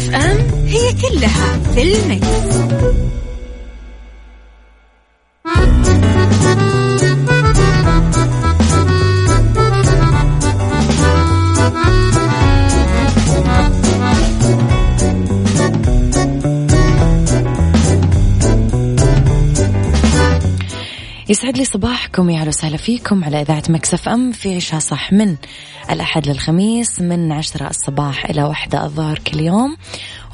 Mix FM هي كلها في ال mix. صباحكم يا وسهلا فيكم على إذاعة Mix FM في عيشها صح من الأحد للخميس من عشرة الصباح إلى واحدة الظهر كل يوم.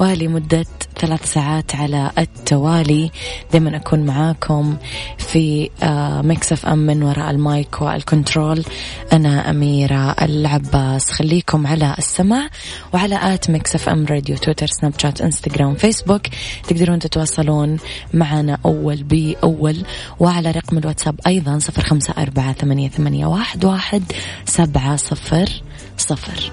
ولمدة ثلاث ساعات على التوالي. دائما أكون معاكم في آه، Mix FM من وراء المايك وال control. أنا أميرة العباس. خليكم على السمع وعلى at Mix FM Radio تويتر سناب شات إنستغرام فيسبوك تقدرون تتواصلون معنا أول بأول. وعلى رقم الواتساب أيضا صفر خمسة أربعة ثمانية, ثمانية واحد, واحد سبعة صفر صفر.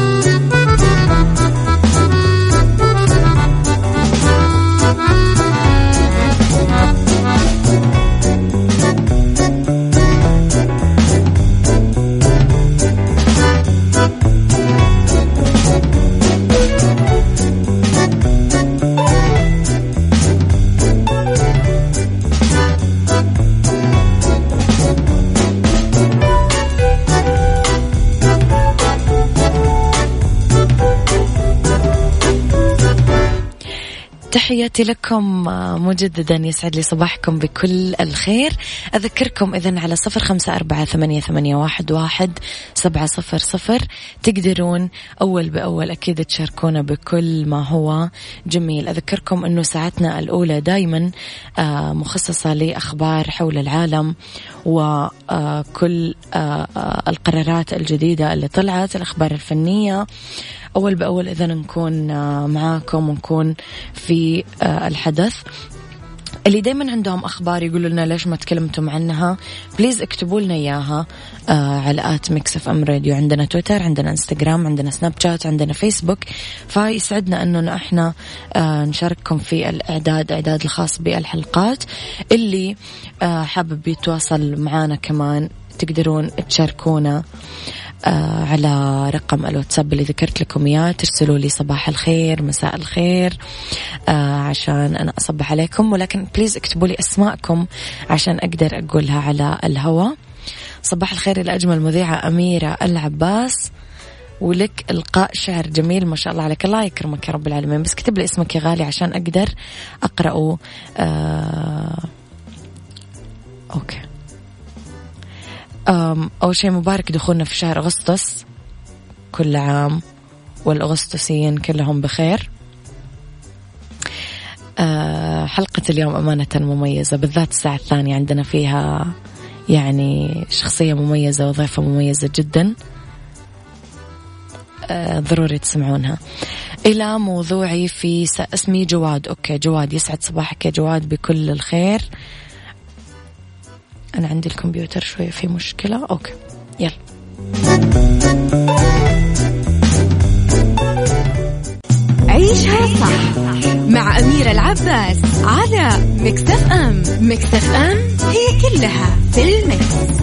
تحياتي لكم آه، مجددا يسعد لي صباحكم بكل الخير. أذكركم إذا على صفر خمسة أربعة ثمانية, ثمانية واحد, واحد سبعة صفر صفر. تقدرون أول بأول أكيد تشاركونا بكل ما هو جميل. أذكركم أنه ساعتنا الأولى دايما آه، مخصصة لأخبار حول العالم وكل آه، القرارات الجديدة اللي طلعت الأخبار الفنية أول بأول إذا نكون آه، معاكم ونكون في آه، الحدث. اللي دايما عندهم أخبار يقولوا لنا ليش ما تكلمتم عنها please اكتبوا لنا إياها آه على at Mix FM Radio. عندنا تويتر عندنا إنستغرام عندنا سناب شات عندنا فيسبوك. فيسعدنا أنه إحنا آه نشارككم في الإعداد إعداد الخاص بالحلقات. اللي آه حابب يتواصل معنا كمان تقدرون تشاركونا. على رقم الواتساب اللي ذكرت لكم إياه. ترسلوا لي صباح الخير مساء الخير آه عشان أنا أصبح عليكم. ولكن بليز اكتبوا لي أسماءكم عشان أقدر أقولها على الهواء. صباح الخير إلى أجمل مذيعة أميرة العباس. ولك إلقاء شعر جميل ما شاء الله عليك. الله يكرمك يا رب العالمين. بس كتب لي اسمك يا غالي عشان أقدر أقرأه. آه أوكي. أول شيء مبارك دخولنا في شهر أغسطس كل عام والأغسطسيين كلهم بخير. أه حلقة اليوم أمانة مميزة بالذات الساعة الثانية عندنا فيها يعني شخصية مميزة وضيفة مميزة جدا. أه ضروري تسمعونها. إلى موضوعي في اسمي جواد. okay جواد يسعد صباحك يا جواد بكل الخير. أنا عندي الكمبيوتر شوية في مشكلة. okay. يلا. عيشها صح مع أميرة العباس على Mix FM. Mix FM هي كلها في ال mix.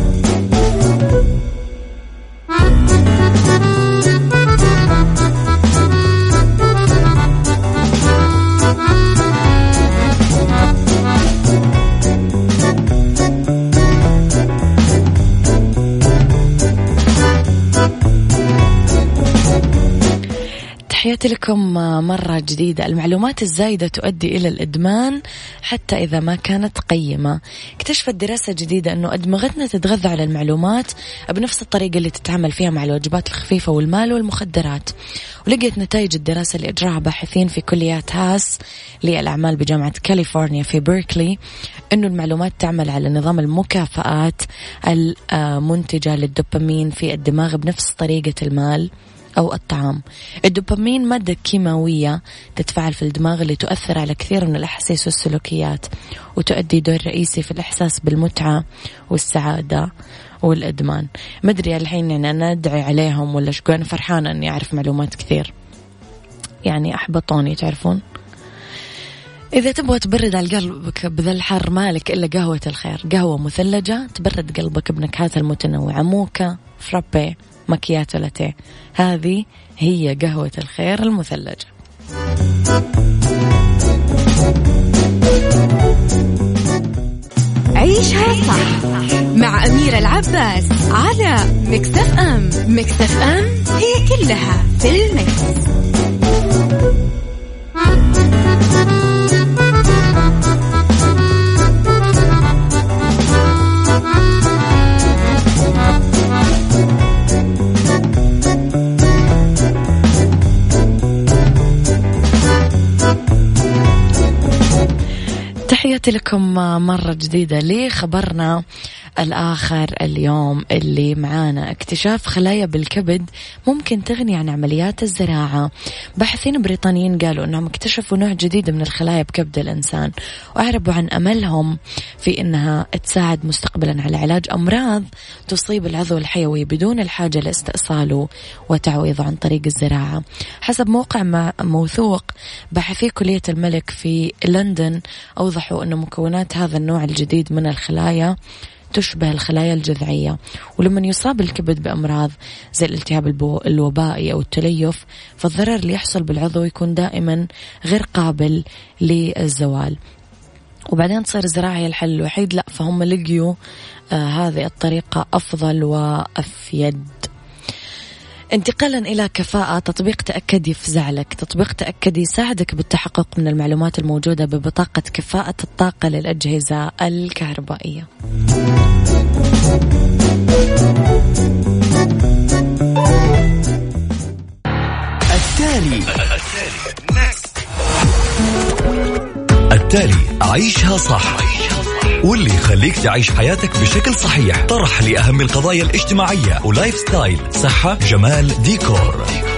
تحياتي لكم مرة جديدة. المعلومات الزايدة تؤدي إلى الإدمان حتى إذا ما كانت قيمة. اكتشفت دراسة جديدة أنه أدمغتنا تتغذى على المعلومات بنفس الطريقة اللي تتعامل فيها مع الوجبات الخفيفة والمال والمخدرات. ولقيت نتائج الدراسة اللي أجراها باحثين في كليات هاس للأعمال بجامعة كاليفورنيا في بيركلي أنه المعلومات تعمل على نظام المكافآت المنتجة للدوبامين في الدماغ بنفس طريقة المال. أو الطعام. الدوبامين مادة كيماوية تتفاعل في الدماغ اللي تؤثر على كثير من الأحاسيس والسلوكيات وتؤدي دور رئيسي في الإحساس بالمتعة والسعادة والإدمان. ما أدري الحين يعني أنا أدعي عليهم ولا شو أنا فرحانة أني أعرف معلومات كثير. يعني أحبطوني تعرفون؟ إذا تبغى تبرد على قلبك بذا الحر مالك إلا قهوة الخير. قهوة مثلجة تبرد قلبك بنكهاتها المتنوعة. موكا فرابي. مكياتو لاتيه هذه هي قهوة الخير المثلجة عيشها صح مع أميرة العباس على مكتف أم. مكتف أم هي كلها في المكس. تحياتي لكم مرة جديدة لخبرنا الآخر اليوم اللي معانا. اكتشاف خلايا بالكبد ممكن تغني عن عمليات الزراعة. باحثين بريطانيين قالوا أنهم اكتشفوا نوع جديد من الخلايا بكبد الإنسان وأعربوا عن أملهم في أنها تساعد مستقبلا على علاج أمراض تصيب العضو الحيوي بدون الحاجة لاستئصاله وتعويضه عن طريق الزراعة. حسب موقع موثوق باحثي كلية الملك في لندن أوضحوا أن مكونات هذا النوع الجديد من الخلايا تشبه الخلايا الجذعية. ولما يصاب الكبد بأمراض زي الالتهاب الوبائي أو التليف فالضرر اللي يحصل بالعضو يكون دائما غير قابل للزوال. وبعدين تصير الزراعة هي الحل الوحيد. لا فهم لقيوا آه هذه الطريقة أفضل وأفيد. انتقالا إلى كفاءة. تطبيق تأكد يفزع لك. تطبيق تأكد يساعدك بالتحقق من المعلومات الموجودة ببطاقة كفاءة الطاقة للأجهزة الكهربائية. التالي. التالي. عيشها صح. واللي يخليك تعيش حياتك بشكل صحيح. طرح لأهم القضايا الاجتماعية. و lifestyle. صحة جمال ديكور. تعال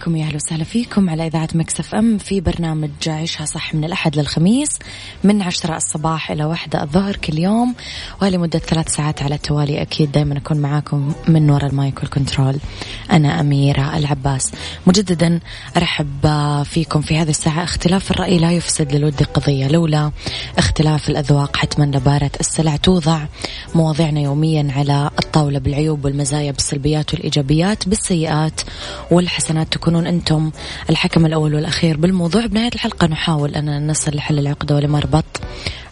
صباحكم يا أهلا وسهلا فيكم على إذاعة Mix FM في برنامج عيشها صح من الأحد للخميس من عشرة الصباح إلى واحدة الظهر كل يوم ولمده ثلاث ساعات على التوالي. أكيد دائما أكون معاكم من وراء المايك وال control. أنا أميرة العباس. مجددا أرحب فيكم في هذه الساعة. اختلاف الرأي لا يفسد للود قضية. لولا اختلاف الأذواق حتما لبارة السلع توضع مواضيعنا يوميا على الطاولة بالعيوب والمزايا بالسلبيات والإيجابيات بالسيئات والحسنات تكونون أنتم الحكم الأول والأخير بالموضوع. بنهاية الحلقة نحاول أن نصل لحل العقدة ولمربط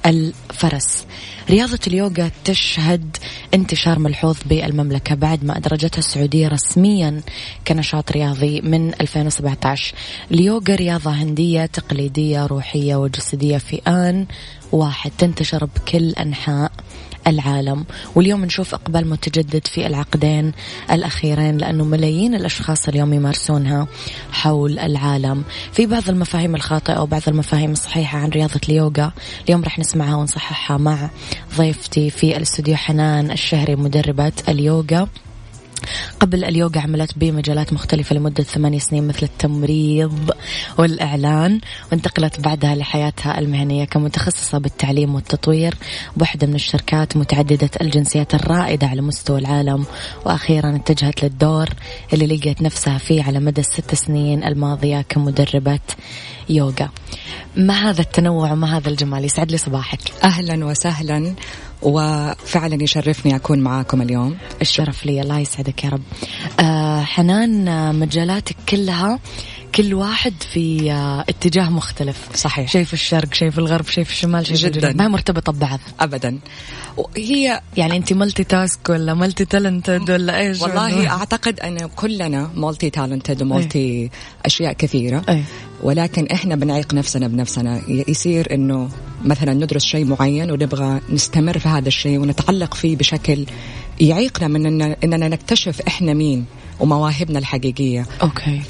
الفرس. رياضة اليوغا تشهد انتشار ملحوظ بالمملكة بعد ما أدرجتها السعودية رسميا كنشاط رياضي من 2017 اليوغا رياضة هندية تقليدية روحية وجسدية. في آن واحد تنتشر بكل أنحاء العالم. واليوم نشوف إقبال متجدد في العقدين الأخيرين لأنه ملايين الأشخاص اليوم يمارسونها حول العالم. في بعض المفاهيم الخاطئة وبعض المفاهيم الصحيحة عن رياضة اليوغا اليوم رح نسمعها ونصححها مع ضيفتي في الاستوديو حنان الشهري مدربة اليوغا. قبل اليوغا عملت بمجالات مختلفة لمدة ثمانية سنين مثل التمريض والإعلان وانتقلت بعدها لحياتها المهنية كمتخصصة بالتعليم والتطوير بوحدة من الشركات متعددة الجنسيات الرائدة على مستوى العالم. وأخيرا اتجهت للدور اللي لقيت نفسها فيه على مدى الست سنين الماضية كمدربة يوغا. ما هذا التنوع وما هذا الجمال؟ يسعد لي صباحك. أهلا وسهلا. وفعلا يشرفني أكون معاكم اليوم. الشرف لي الله يسعدك يا رب. آه حنان آه، مجالاتك كلها كل واحد في آه، اتجاه مختلف. صحيح. شايف الشرق شايف الغرب شايف الشمال شايف جداً. الجنوب ما هي مرتبطة ببعض. أبدا. هي يعني أنت multitask ولا multi-talented ولا إيش والله أعتقد أن كلنا multi-talented و multi أشياء كثيرة. أي. ولكن إحنا بنعيق نفسنا بنفسنا. يصير أنه مثلا ندرس شيء معين ونبغى نستمر في هذا الشيء ونتعلق فيه بشكل يعيقنا من إن- أننا نكتشف إحنا مين ومواهبنا الحقيقية. أوكي.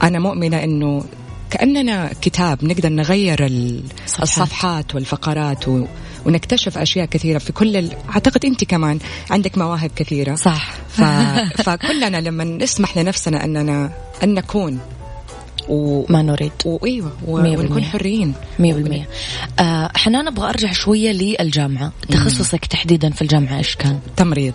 فأنا مؤمنة أنه كأننا كتاب نقدر نغير ال- صفحات. الصفحات والفقرات و... ونكتشف أشياء كثيرة. في كل ال... أعتقد أنت كمان عندك مواهب كثيرة. صح. ف... فكلنا لما نسمح لنفسنا أننا أن نكون. و... ما نريد. وإيوه و... مية ونكون مية بالمية. آه حنان أبغى أرجع شوية للجامعة. تخصصك تحديدا في الجامعة إيش كان؟ تمريض.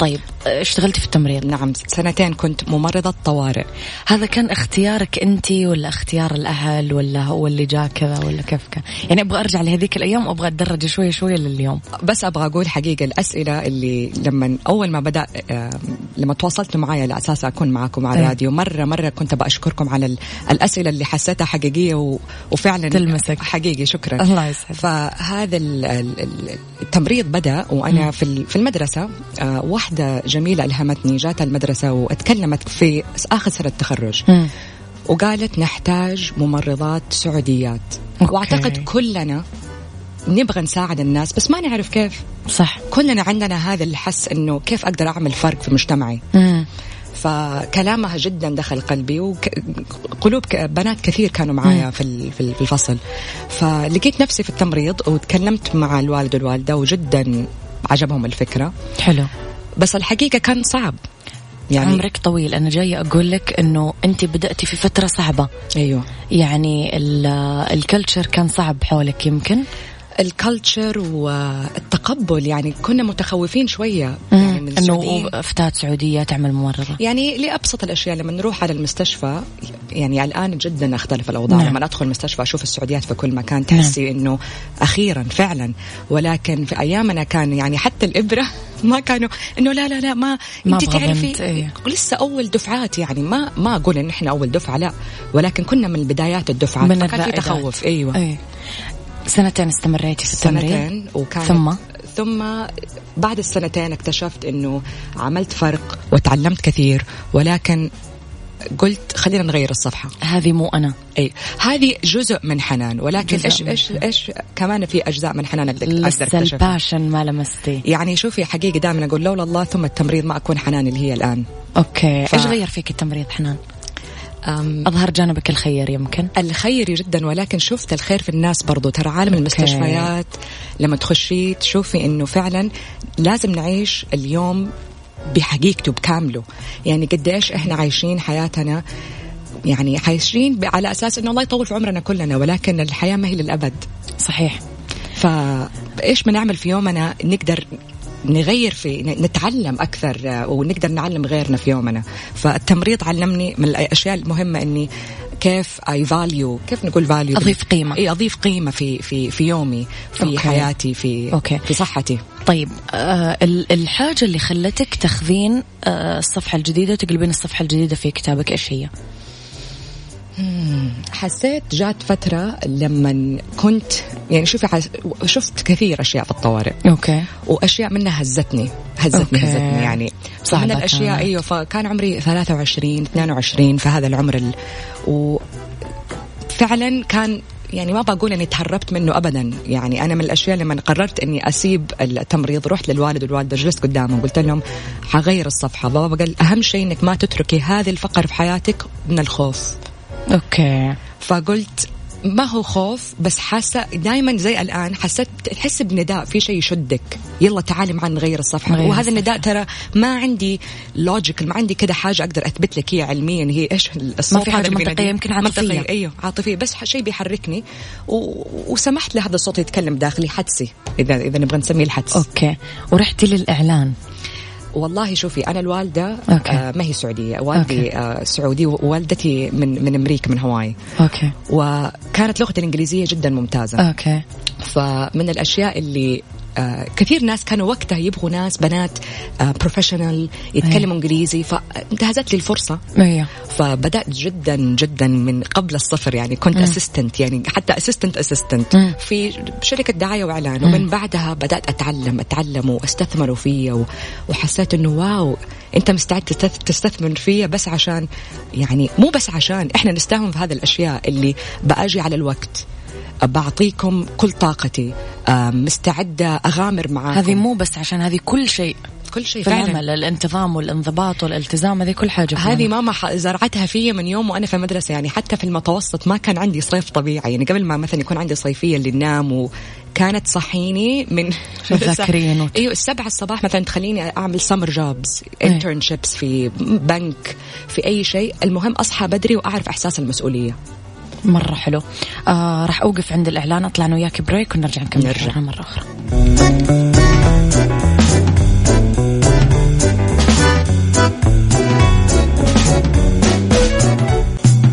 طيب آه، اشتغلتي في التمريض نعم سنتين كنت ممرضة طوارئ هذا كان اختيارك أنت ولا اختيار الأهل ولا هو اللي جاء كذا ولا كيف كان يعني أبغى أرجع لهذيك الأيام وأبغى أتدرج شوية شوية لليوم بس أبغى أقول حقيقة الأسئلة اللي لما أول ما بدأ آه، لما تواصلتوا معي على أساس أكون معكم على إيه. الراديو مرة مرة كنت بشكركم على ال- الأسئلة اللي حسيتها حقيقية و... وفعلا تلمسك. حقيقي شكرا الله يسعدك. فهذا ال- ال- ال- التمريض بدأ وأنا في ال- في المدرسة واحدة جميلة ألهمتني جات المدرسة واتكلمت في آخر سنة تخرج مم. وقالت نحتاج ممرضات سعوديات. أوكي. وأعتقد كلنا نبغى نساعد الناس بس ما نعرف كيف. صح. كلنا عندنا هذا الحس إنه كيف أقدر أعمل فرق في مجتمعي. مم. فكلامها جدا دخل قلبي وقلوب بنات كثير كانوا معايا في في الفصل. فلقيت نفسي في التمريض وتكلمت مع الوالد والوالدة وجدا عجبهم الفكرة. حلو. بس الحقيقة كان صعب. يعني عمرك طويل. أنا جاية أقول لك إنه أنت بدأتي في فترة صعبة. أيوه. يعني ال- ال culture كان صعب حولك يمكن؟ ال culture والتقبل يعني كنا متخوفين شوية. يعني. انه فتاه سعودية تعمل ممرضة. يعني لأبسط الأشياء لما نروح على المستشفى يعني الآن جدا أختلف الأوضاع. نعم. نعم. لما أدخل المستشفى أشوف السعوديات في كل مكان تحسي إنه أخيرا فعلا. ولكن في أيامنا كان يعني حتى الإبرة ما كانوا إنه لا لا لا ما, ما أنت تعرفي بنت، إيه. لسه أول دفعات يعني. ما ما أقول إن إحنا أول دفعة لا. ولكن كنا من بدايات الدفعات. من فكان في. تخوف. أيوه. إيه. سنتين استمريتي في التمريض سنتين وكان ثم؟ ثم بعد السنتين اكتشفت إنه عملت فرق وتعلمت كثير ولكن قلت خلينا نغير الصفحة. هذه مو أنا. اي هذه جزء من حنان ولكن إيش إيش إيش كمان في أجزاء من حنان أقدر لسه الباشن ما لمستي. يعني شوفي حقيقه دائما أقول لولا الله ثم التمريض ما أكون حنان اللي هي الآن. أوكي. ف- إيش غير فيك التمريض حنان؟ أم أظهر جانبك الخير يمكن. الخيري جدا ولكن شفت الخير في الناس برضو. ترى عالم المستشفيات لما تخشي تشوفي إنه فعلا لازم نعيش اليوم بحقيقته بكامله. يعني قديش إحنا عايشين حياتنا يعني عايشين على أساس إنه الله يطول في عمرنا كلنا ولكن الحياة ما هي للأبد. صحيح. فايش بنعمل في يومنا نقدر نغير في نتعلم أكثر آه، ونقدر نعلم غيرنا في يومنا فالتمريض علمني من الاشياء المهمة إني كيف add value كيف نقول value أضيف قيمة. إي أضيف قيمة في في في يومي في okay. حياتي في okay. في صحتي طيب آه ال- الحاجة اللي خلتك تاخذين آه الصفحة الجديدة وتقلبين الصفحة الجديدة في كتابك إيش هي؟ حسيت جات فترة لما كنت يعني شوفي حس... شفت كثير أشياء في الطوارئ. okay. وأشياء منها هزتني. هزتني okay. هزتني يعني. صعبة من الأشياء كانت. أيوه فكان عمري 23 22 في هذا العمر ال... وفعلا كان يعني ما بقول إني تهربت منه ابدا. يعني أنا من الأشياء لما قررت إني أسيب التمريض رحت للوالد والوالده جلست قدامهم قلت لهم حغير الصفحة. بابا قال أهم شيء إنك ما تتركي هذه الفقره في حياتك من الخوف. okay. فقلت ما هو خوف بس حاسة دائما زي الآن حسيت تحس بنداء في شيء يشدك. يلا تعالي معنا نغير الصفحة. نغير وهذا. النداء ترى ما عندي logical ما عندي كده حاجة أقدر أثبت لك هي علميا. هي إيش؟ الصوت في حاجة اللي منطقية، بينادي. يمكن عاطفية. منطقية. أيوه عاطفية. بس شيء بيحركني. و... وسمحت لهذا الصوت يتكلم داخلي. حدسي إذا إذا نبغى نسميه الحدس. okay. ورحتي للإعلان. والله شوفي أنا الوالدة okay. آه ما هي سعودية والدي آه سعودي ووالدتي من من أمريكا من هاواي okay. وكانت لغتي الإنجليزية جدا ممتازة. okay. فمن الأشياء اللي كثير ناس كانوا وقتها يبغوا ناس بنات آه professional يتكلموا إنجليزي فانتهزت لي الفرصة. فبدأت جدا جدا من قبل الصفر يعني كنت. assistant يعني حتى assistant assistant. في شركة دعاية وإعلان ومن بعدها بدأت أتعلم أتعلم واستثمروا فيا وحسيت إنه wow أنت مستعد تستث- تستثمر فيا بس عشان يعني مو بس عشان إحنا نستهون في هذه الأشياء اللي بأجي على الوقت. بعطيكم كل طاقتي. آه، مستعدة أغامر معاكم. هذه مو بس عشان هذه كل شيء. كل شيء في فعلا. العمل الانتظام والانضباط والالتزام هذه كل حاجة هذه. ماما زرعتها فيا من يوم وأنا في المدرسة يعني حتى في المتوسط ما كان عندي صيف طبيعي. يعني قبل ما مثلا يكون عندي صيفية اللي ننام وكانت تصحيني من تذاكرين وت- إيوه السبعة الصباح مثلا تخليني أعمل سمر جوبز. انترنشيبس في بنك في أي شيء. المهم أصحى بدري وأعرف إحساس المسؤولية. مرة حلو آه راح أوقف عند الإعلان أطلع أنا وياك break ونرجع نكمل نرجع. مرة أخرى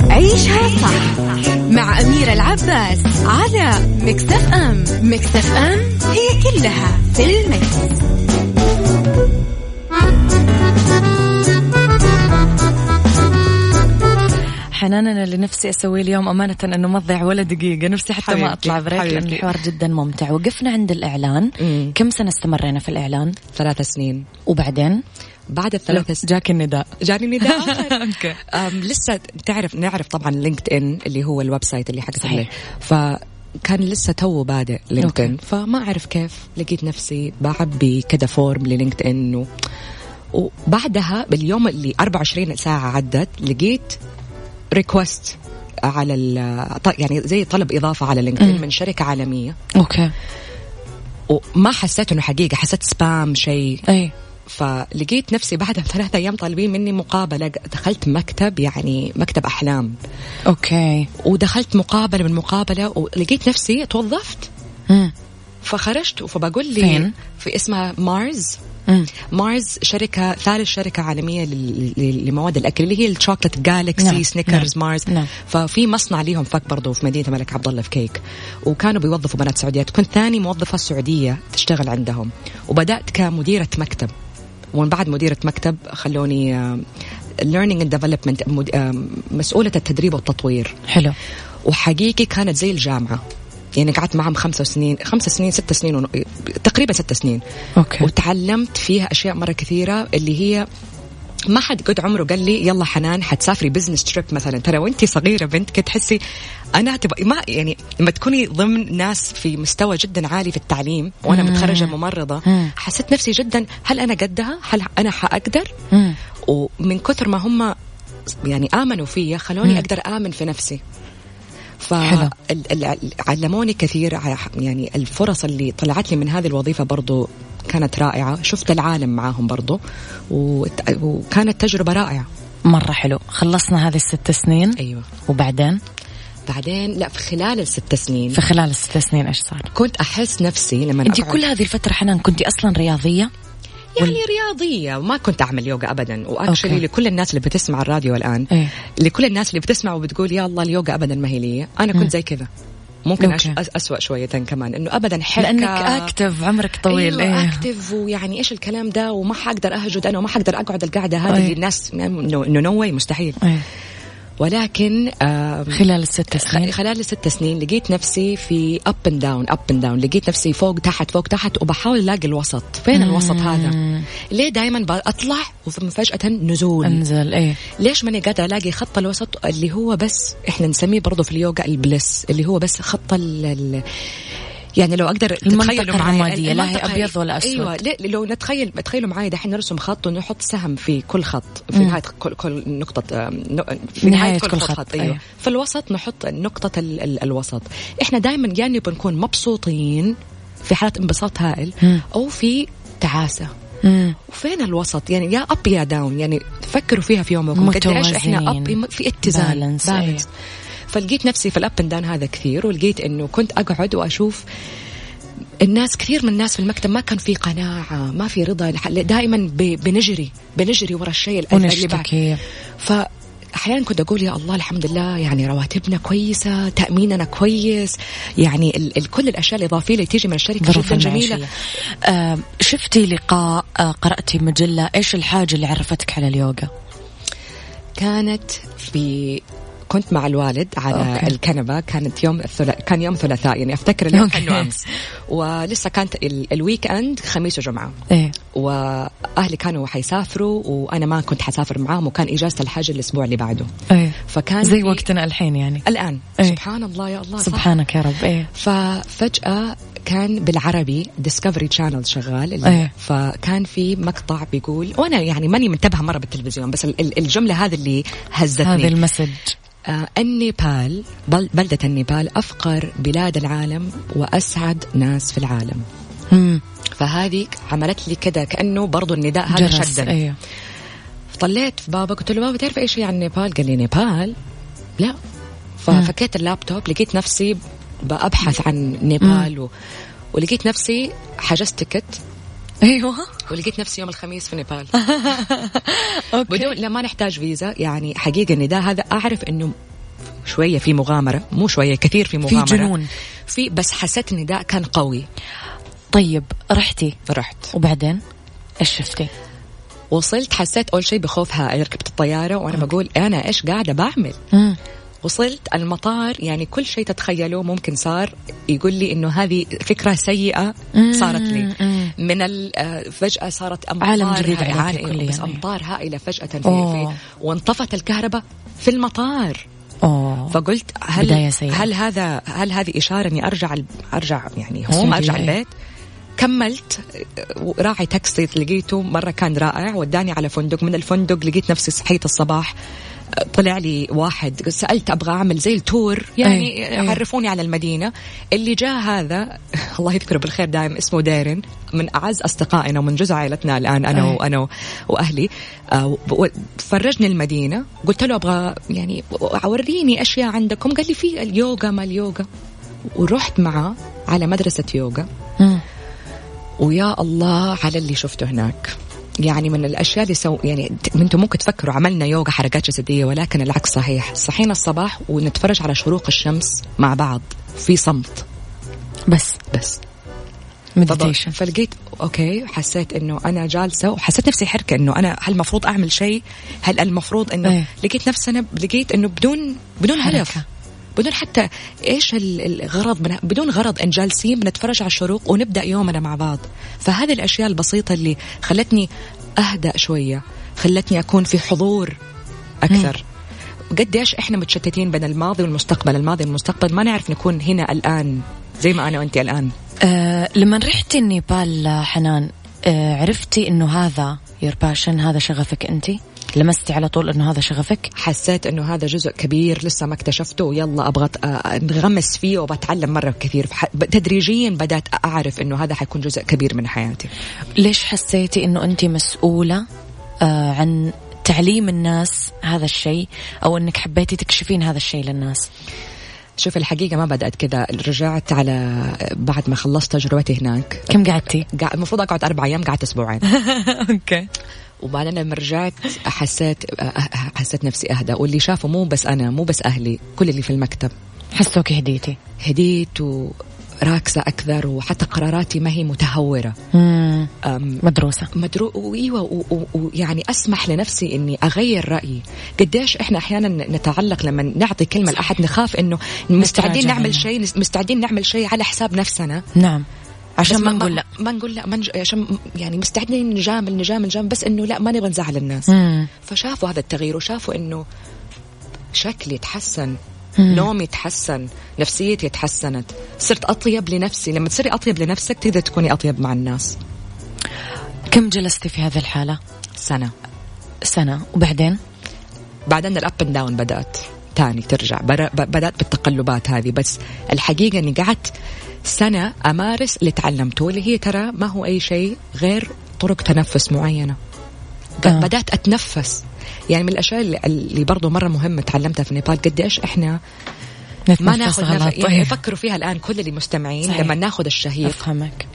عيشها صح مع أميرة العباس على Mix FM Mix FM هي كلها في ال mix. حنان أنا اللي نفسي أسويه اليوم أمانة أنه ما تضيع ولا دقيقة. نفسي حتى ما حبيبتي، أطلع break لأن. الحوار جدا ممتع. وقفنا عند الإعلان. مم. كم سنة استمرينا في الإعلان؟ ثلاث سنين. وبعدين؟ بعد الثلاث سنين جاك النداء. جاني نداء okay. لسه تعرف نعرف طبعا LinkedIn اللي هو ال website اللي حق صحيح. فكان لسه تو بادئ LinkedIn. فما أعرف كيف لقيت نفسي بعبي كذا form لل LinkedIn و... وبعدها باليوم اللي 24 ساعة عدت لقيت request على يعني زي طلب إضافة على LinkedIn من شركة عالمية. okay. وما حسيت إنه حقيقة حسيت spam شيء. أي. فلقيت نفسي بعدها بثلاثة أيام طالبين مني مقابلة. دخلت مكتب يعني مكتب أحلام. okay. ودخلت مقابلة من مقابلة ولقيت نفسي توظفت. مم. فخرجت فبقول لي فين؟ في اسمها مارز مم. مارز شركة ثالث شركة عالمية لل- لل- لمواد الأكل اللي هي ال chocolate Galaxy نعم، Snickers نعم، مارز. نعم. ففي مصنع ليهم فك برضو في مدينة الملك عبد الله في KAEC. وكانوا بيوظفوا بنات سعوديات. كنت ثاني موظفة سعودية تشتغل عندهم. وبدأت كمديرة مكتب. ومن بعد مديرة مكتب خلوني development مد- آه، مسؤولة التدريب والتطوير. حلو. وحقيقي كانت زي الجامعة. يعني قعدت معهم خمسة سنين خمسة سنين ستة سنين ون... تقريبا ستة سنين okay وتعلمت فيها أشياء مرة كثيرة اللي هي ما حد قد عمره قال لي يلا حنان حتسافري business trip مثلا ترى وانت صغيرة بنت كده تحسي أنا تبقى ما يعني لما تكوني ضمن ناس في مستوى جدا عالي في التعليم وأنا مم. متخرجة ممرضة مم. حسيت نفسي جدا هل أنا قدها؟ هل أنا حأقدر؟ مم. ومن كثر ما هم يعني آمنوا فيا خلوني مم. أقدر آمن في نفسي. فعلموني كثير يعني الفرص اللي طلعت لي من هذه الوظيفة برضو كانت رائعة. شفت العالم معاهم برضو وكانت تجربة رائعة. مرة حلو. خلصنا هذه الست سنين. أيوه. وبعدين؟ بعدين؟ لا في خلال الست سنين. في خلال الست سنين إيش صار؟ كنت أحس نفسي لما انت كل هذه الفترة حنان كنت أصلا رياضية؟ يعني رياضية. وما كنت أعمل يوغا ابدا. و actually. لكل الناس اللي بتسمع الراديو الآن إيه. لكل الناس اللي بتسمع وبتقول يا الله اليوغا ابدا ما هي لي. أنا كنت زي كذا. ممكن أش... okay. أسوأ شوية كمان. إنه أبدا حركة. لأنك active عمرك طويل. أيوة إيه. active ويعني إيش الكلام ده؟ وما حقدر أهجد أنا وما حقدر أقعد القعدة هذه أي. اللي الناس انه no way مستحيل. إيه. ولكن خلال الست سنين؟ خلال الست سنين لقيت نفسي في up and down up and down لقيت نفسي فوق تحت فوق تحت وبحاول ألاقي الوسط. فين الوسط هذا؟ ليه دائما بطلع وفجأة نزول؟ أنزل إيه. ليش ماني قادرة ألاقي خط الوسط اللي هو بس إحنا نسميه برضه في اليوغا البلس اللي هو بس خط ال يعني لو أقدر تخيلوا معي لا هي أبيض ولا أسود أيوه لو نتخيل تخيلوا معي دحين نرسم خط ونحط سهم في كل خط في نهاية كل, كل نقطة في نهاية كل, كل خط, خط. أيوة. أيوة. في الوسط نحط نقطة ال ال الوسط إحنا دائما يعني بنكون مبسوطين في حالة انبساط هائل أو في تعاسة مم. وفين الوسط يعني يا up يا down يعني فكروا فيها في يومكم قديش إحنا up في اتزان balance, balance. أيه. فلقيت نفسي في ال up down هذا كثير ولقيت إنه كنت أقعد وأشوف الناس كثير من الناس في المكتب ما كان في قناعة ما في رضا دائما بنجري بنجري ورا الشيء اللي بعد. ف أحيانا كنت أقول يا الله الحمد لله يعني رواتبنا كويسة تأميننا كويس يعني ال ال كل الأشياء الإضافية اللي تيجي من الشركة جدا جميلة. آه شفتي لقاء آه قرأتي مجلة إيش الحاجة اللي عرفتك على اليوغا؟ كانت في كنت مع الوالد على okay. الكنبة كانت يوم الثلاث كان يوم ثلاثاء يعني أفتكر اليوم كانه أمس ولسه كانت ال weekend خميس وجمعة إيه؟ وأهلي كانوا حيسافروا وأنا ما كنت حسافر معاهم وكان إجازة الحج الأسبوع اللي بعده إيه؟ فكان زي وقتنا الحين يعني الآن إيه؟ سبحان الله يا الله سبحانك يا رب إيه؟ ففجأة كان بالعربي Discovery Channel شغال أيه. فكان في مقطع بيقول وأنا يعني ماني منتبهة مرة بالتلفزيون بس الجملة هذه اللي هزتني هذا الـ message النيبال بلدة النيبال أفقر بلاد العالم وأسعد ناس في العالم. مم. فهذه عملت لي كذا كأنه برضو النداء هذا شدني أيوه. طلعت في بابا قلت له بابا تعرف إيش عن نيبال قال لي نيبال؟ لا. ففكيت اللابتوب لقيت نفسي بأبحث عن نيبال و... ولقيت نفسي حجزت ticket أيوه. ولقيت نفسي يوم الخميس في نيبال. أوكي. بدون لما نحتاج فيزا. يعني حقيقة النداء هذا أعرف إنه شوية في مغامرة. مو شوية كثير في مغامرة. في جنون. في بس حسيت النداء كان قوي. طيب رحتي؟ رحت. وبعدين؟ إيش شفتي؟ وصلت حسيت أول شيء بخوف هائل. ركبت الطيارة وأنا بقول أنا إيش قاعدة بعمل؟ مم. وصلت المطار يعني كل شيء تتخيله ممكن صار. يقول لي إنه هذه فكرة سيئة صارت لي. من فجأة صارت أمطار عالم جديد عالم بس أمطار هائلة فجأة في, في وانطفت الكهرباء في المطار. أوه. فقلت هل. هل هذا هل هذه إشارة إني أرجع أرجع يعني home أرجع البيت؟ كملت. راعي تاكسي لقيته مرة كان رائع وداني على فندق. من الفندق لقيت نفسي صحيت الصباح. طلع لي واحد سألت أبغى أعمل زي الـ tour يعني أي. عرفوني على المدينة. اللي جاء هذا الله يذكره بالخير دائما اسمه ديرن من أعز أصدقائنا ومن جزء عائلتنا الآن أنا أي. وأنا وأهلي. آه، فرجني المدينة قلت له أبغى يعني وريني أشياء عندكم. قال لي في اليوغا ما اليوغا. ورحت معه على مدرسة يوغا. ويا الله على اللي شفته هناك. يعني من الأشياء اللي سو يعني أنتم ممكن تفكروا عملنا يوغا حركات جسدية ولكن العكس صحيح. صحينا الصباح ونتفرج على شروق الشمس مع بعض في صمت. بس. بس. meditation فلقيت أوكي حسيت إنه أنا جالسة وحسيت نفسي حركة إنه أنا هل المفروض أعمل شيء؟ هل المفروض إنه أيه. لقيت نفسي أنا لقيت إنه بدون بدون هدف. بدون حتى إيش الغرض من بدون غرض ان جالسين بنتفرج على الشروق ونبدأ يومنا مع بعض. فهذه الأشياء البسيطة اللي خلتني أهدأ شوية خلتني أكون في حضور أكثر. قديش إحنا متشتتين بين الماضي والمستقبل. الماضي والمستقبل ما نعرف نكون هنا الآن زي ما أنا وأنت الآن. أه لما رحتي النيبال حنان أه عرفتي إنه هذا يور باشن هذا شغفك انت؟ لمستي على طول إنه هذا شغفك؟ حسيت إنه هذا جزء كبير لسه ما اكتشفته. ويلا أبغى أنغمس فيه وبتعلم مرة كثير. تدريجيا بدأت أعرف إنه هذا حيكون جزء كبير من حياتي. ليش حسيتي إنه انت مسؤولة آه عن تعليم الناس هذا الشيء؟ أو إنك حبيتي تكشفين هذا الشيء للناس؟ شوف الحقيقة ما بدأت كذا. رجعت على بعد ما خلصت تجربتي هناك. كم قعدتي؟ المفروض أقعد أربع أيام قعدت أسبوعين. أوكي. وبعدين لما رجعت حسيت حسيت نفسي أهدى واللي شافه مو بس أنا مو بس أهلي كل اللي في المكتب. حسوك هديتي. هديت و راكزة أكثر وحتى قراراتي ما هي متهورة. مم. مدروسة. مدرو وإيوة ويعني أسمح لنفسي إني أغير رأيي. قديش إحنا أحيانا نتعلق لما نعطي كلمة لأحد نخاف إنه مستعدين نعمل. شيء مستعدين نعمل شيء على حساب نفسنا. نعم. عشان ما نقول لا. ما نقول لا ما نج... عشان يعني مستعدين نجامل نجامل نجامل بس إنه لا ما نبغى نزعل الناس. مم. فشافوا هذا التغيير وشافوا إنه شكلي تحسن مم. نومي تحسن نفسيتي تحسنت. صرت أطيب لنفسي. لما تصيري أطيب لنفسك تقدر تكوني أطيب مع الناس. كم جلستي في هذه الحالة؟ سنة. سنة. وبعدين؟ بعدين الـ up and down بدأت. تاني ترجع. بر- ب- بدأت بالتقلبات هذه. بس الحقيقة إني قعدت سنة أمارس اللي تعلمته اللي هي ترى ما هو أي شيء غير طرق تنفس معينة ق- آه. بدأت أتنفس يعني من الأشياء اللي, اللي برضو مرة مهمة تعلمتها في نيبال قديش إحنا ما ناخذ. نفس يعني طيب. يفكروا فيها الآن كل اللي مستمعين صحيح. لما ناخذ الشهيق أفهمك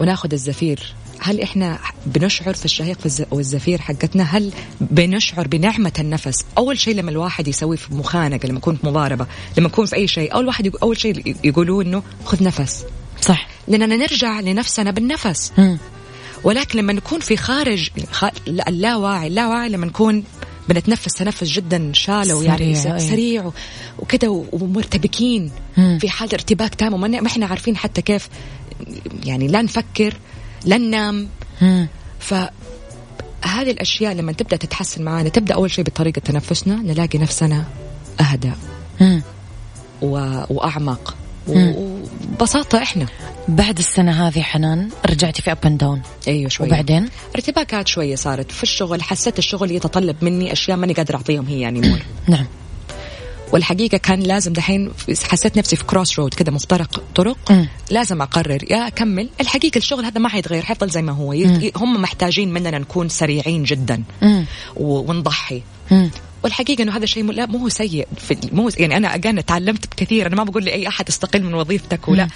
وناخذ الزفير هل إحنا بنشعر في الشهيق في الز- والزفير حقتنا؟ هل بنشعر بنعمة النفس؟ أول شيء لما الواحد يسوي في مخانقة لما يكون في مضاربة لما يكون في أي شيء أول واحد يقول أول شيء يقولوه إنه خذ نفس. صح. لأننا نرجع لنفسنا بالنفس. مم. ولكن لما نكون في خارج اللاواعي اللاواعي لما نكون بنتنفس تنفس جدا شالو يعني سريع، و- وكذا ومرتبكين. في حالة ارتباك تام وما ما إحنا عارفين حتى كيف يعني لا نفكر لا ننام. مم. فهذه الأشياء لما تبدأ تتحسن معنا تبدأ أول شيء بطريقة تنفسنا نلاقي نفسنا أهدى. و... وأعمق مم. و- وببساطة إحنا. بعد السنة هذه حنان رجعتي في up and down أيوه شوية. وبعدين؟ ارتباكات شوية صارت. في الشغل حسيت الشغل يتطلب مني أشياء ماني قادرة أعطيهم هي يعني نعم. والحقيقة كان لازم دحين حسيت نفسي في crossroad كده مفترق طرق. مم. لازم أقرر يا أكمل. الحقيقة الشغل هذا ما حيتغير حيفضل زي ما هو. مم. هم محتاجين مننا نكون سريعين جدا. و- ونضحي. مم. والحقيقة إنه هذا الشيء لا مو هو سيء. في مو يعني أنا again تعلمت كثير. أنا ما بقول لأي أحد استقل من وظيفتك ولا.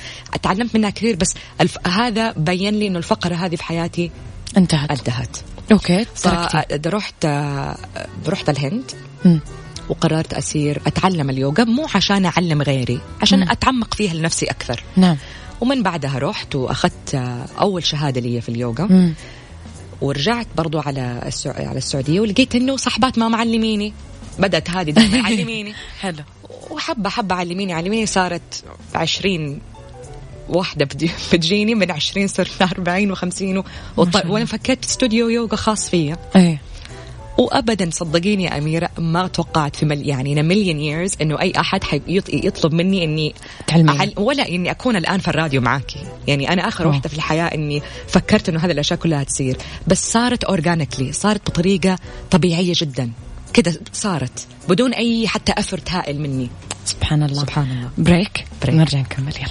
تعلمت منها كثير بس الف... هذا بين لي إنه الفقرة هذه في حياتي انتهت. انتهت. أوكي فرحت رحت الهند. مم. وقررت أسير أتعلم اليوغا مو عشان أعلم غيري عشان مم. أتعمق فيها لنفسي أكثر. نعم. ومن بعدها رحت وأخذت أول شهادة لي في اليوغا. مم. ورجعت برضو على السع... على السعودية ولقيت إنه صاحبات ما معلميني. بدأت هذه دائما يعلميني. حلو. وحبة حبة علميني علميني صارت عشرين واحدة بتجي- بتجيني من عشرين صرت أربعين وخمسين. وط... وأنا فكيت استوديو يوغا خاص فيا. إيه. وابدا صدقيني يا أميرة ما توقعت في مل يعني مليون years إنه أي أحد يطلب مني إني. أعل- ولا إني أكون الآن في الراديو معاكي. يعني أنا آخر. واحدة في الحياة إني فكرت إنه هذه الأشياء كلها تصير. بس صارت organically صارت بطريقة طبيعية جدا. كده صارت بدون أي حتى effort هائل مني. سبحان الله. سبحان الله. break؟ break. نرجع نكمل يلا.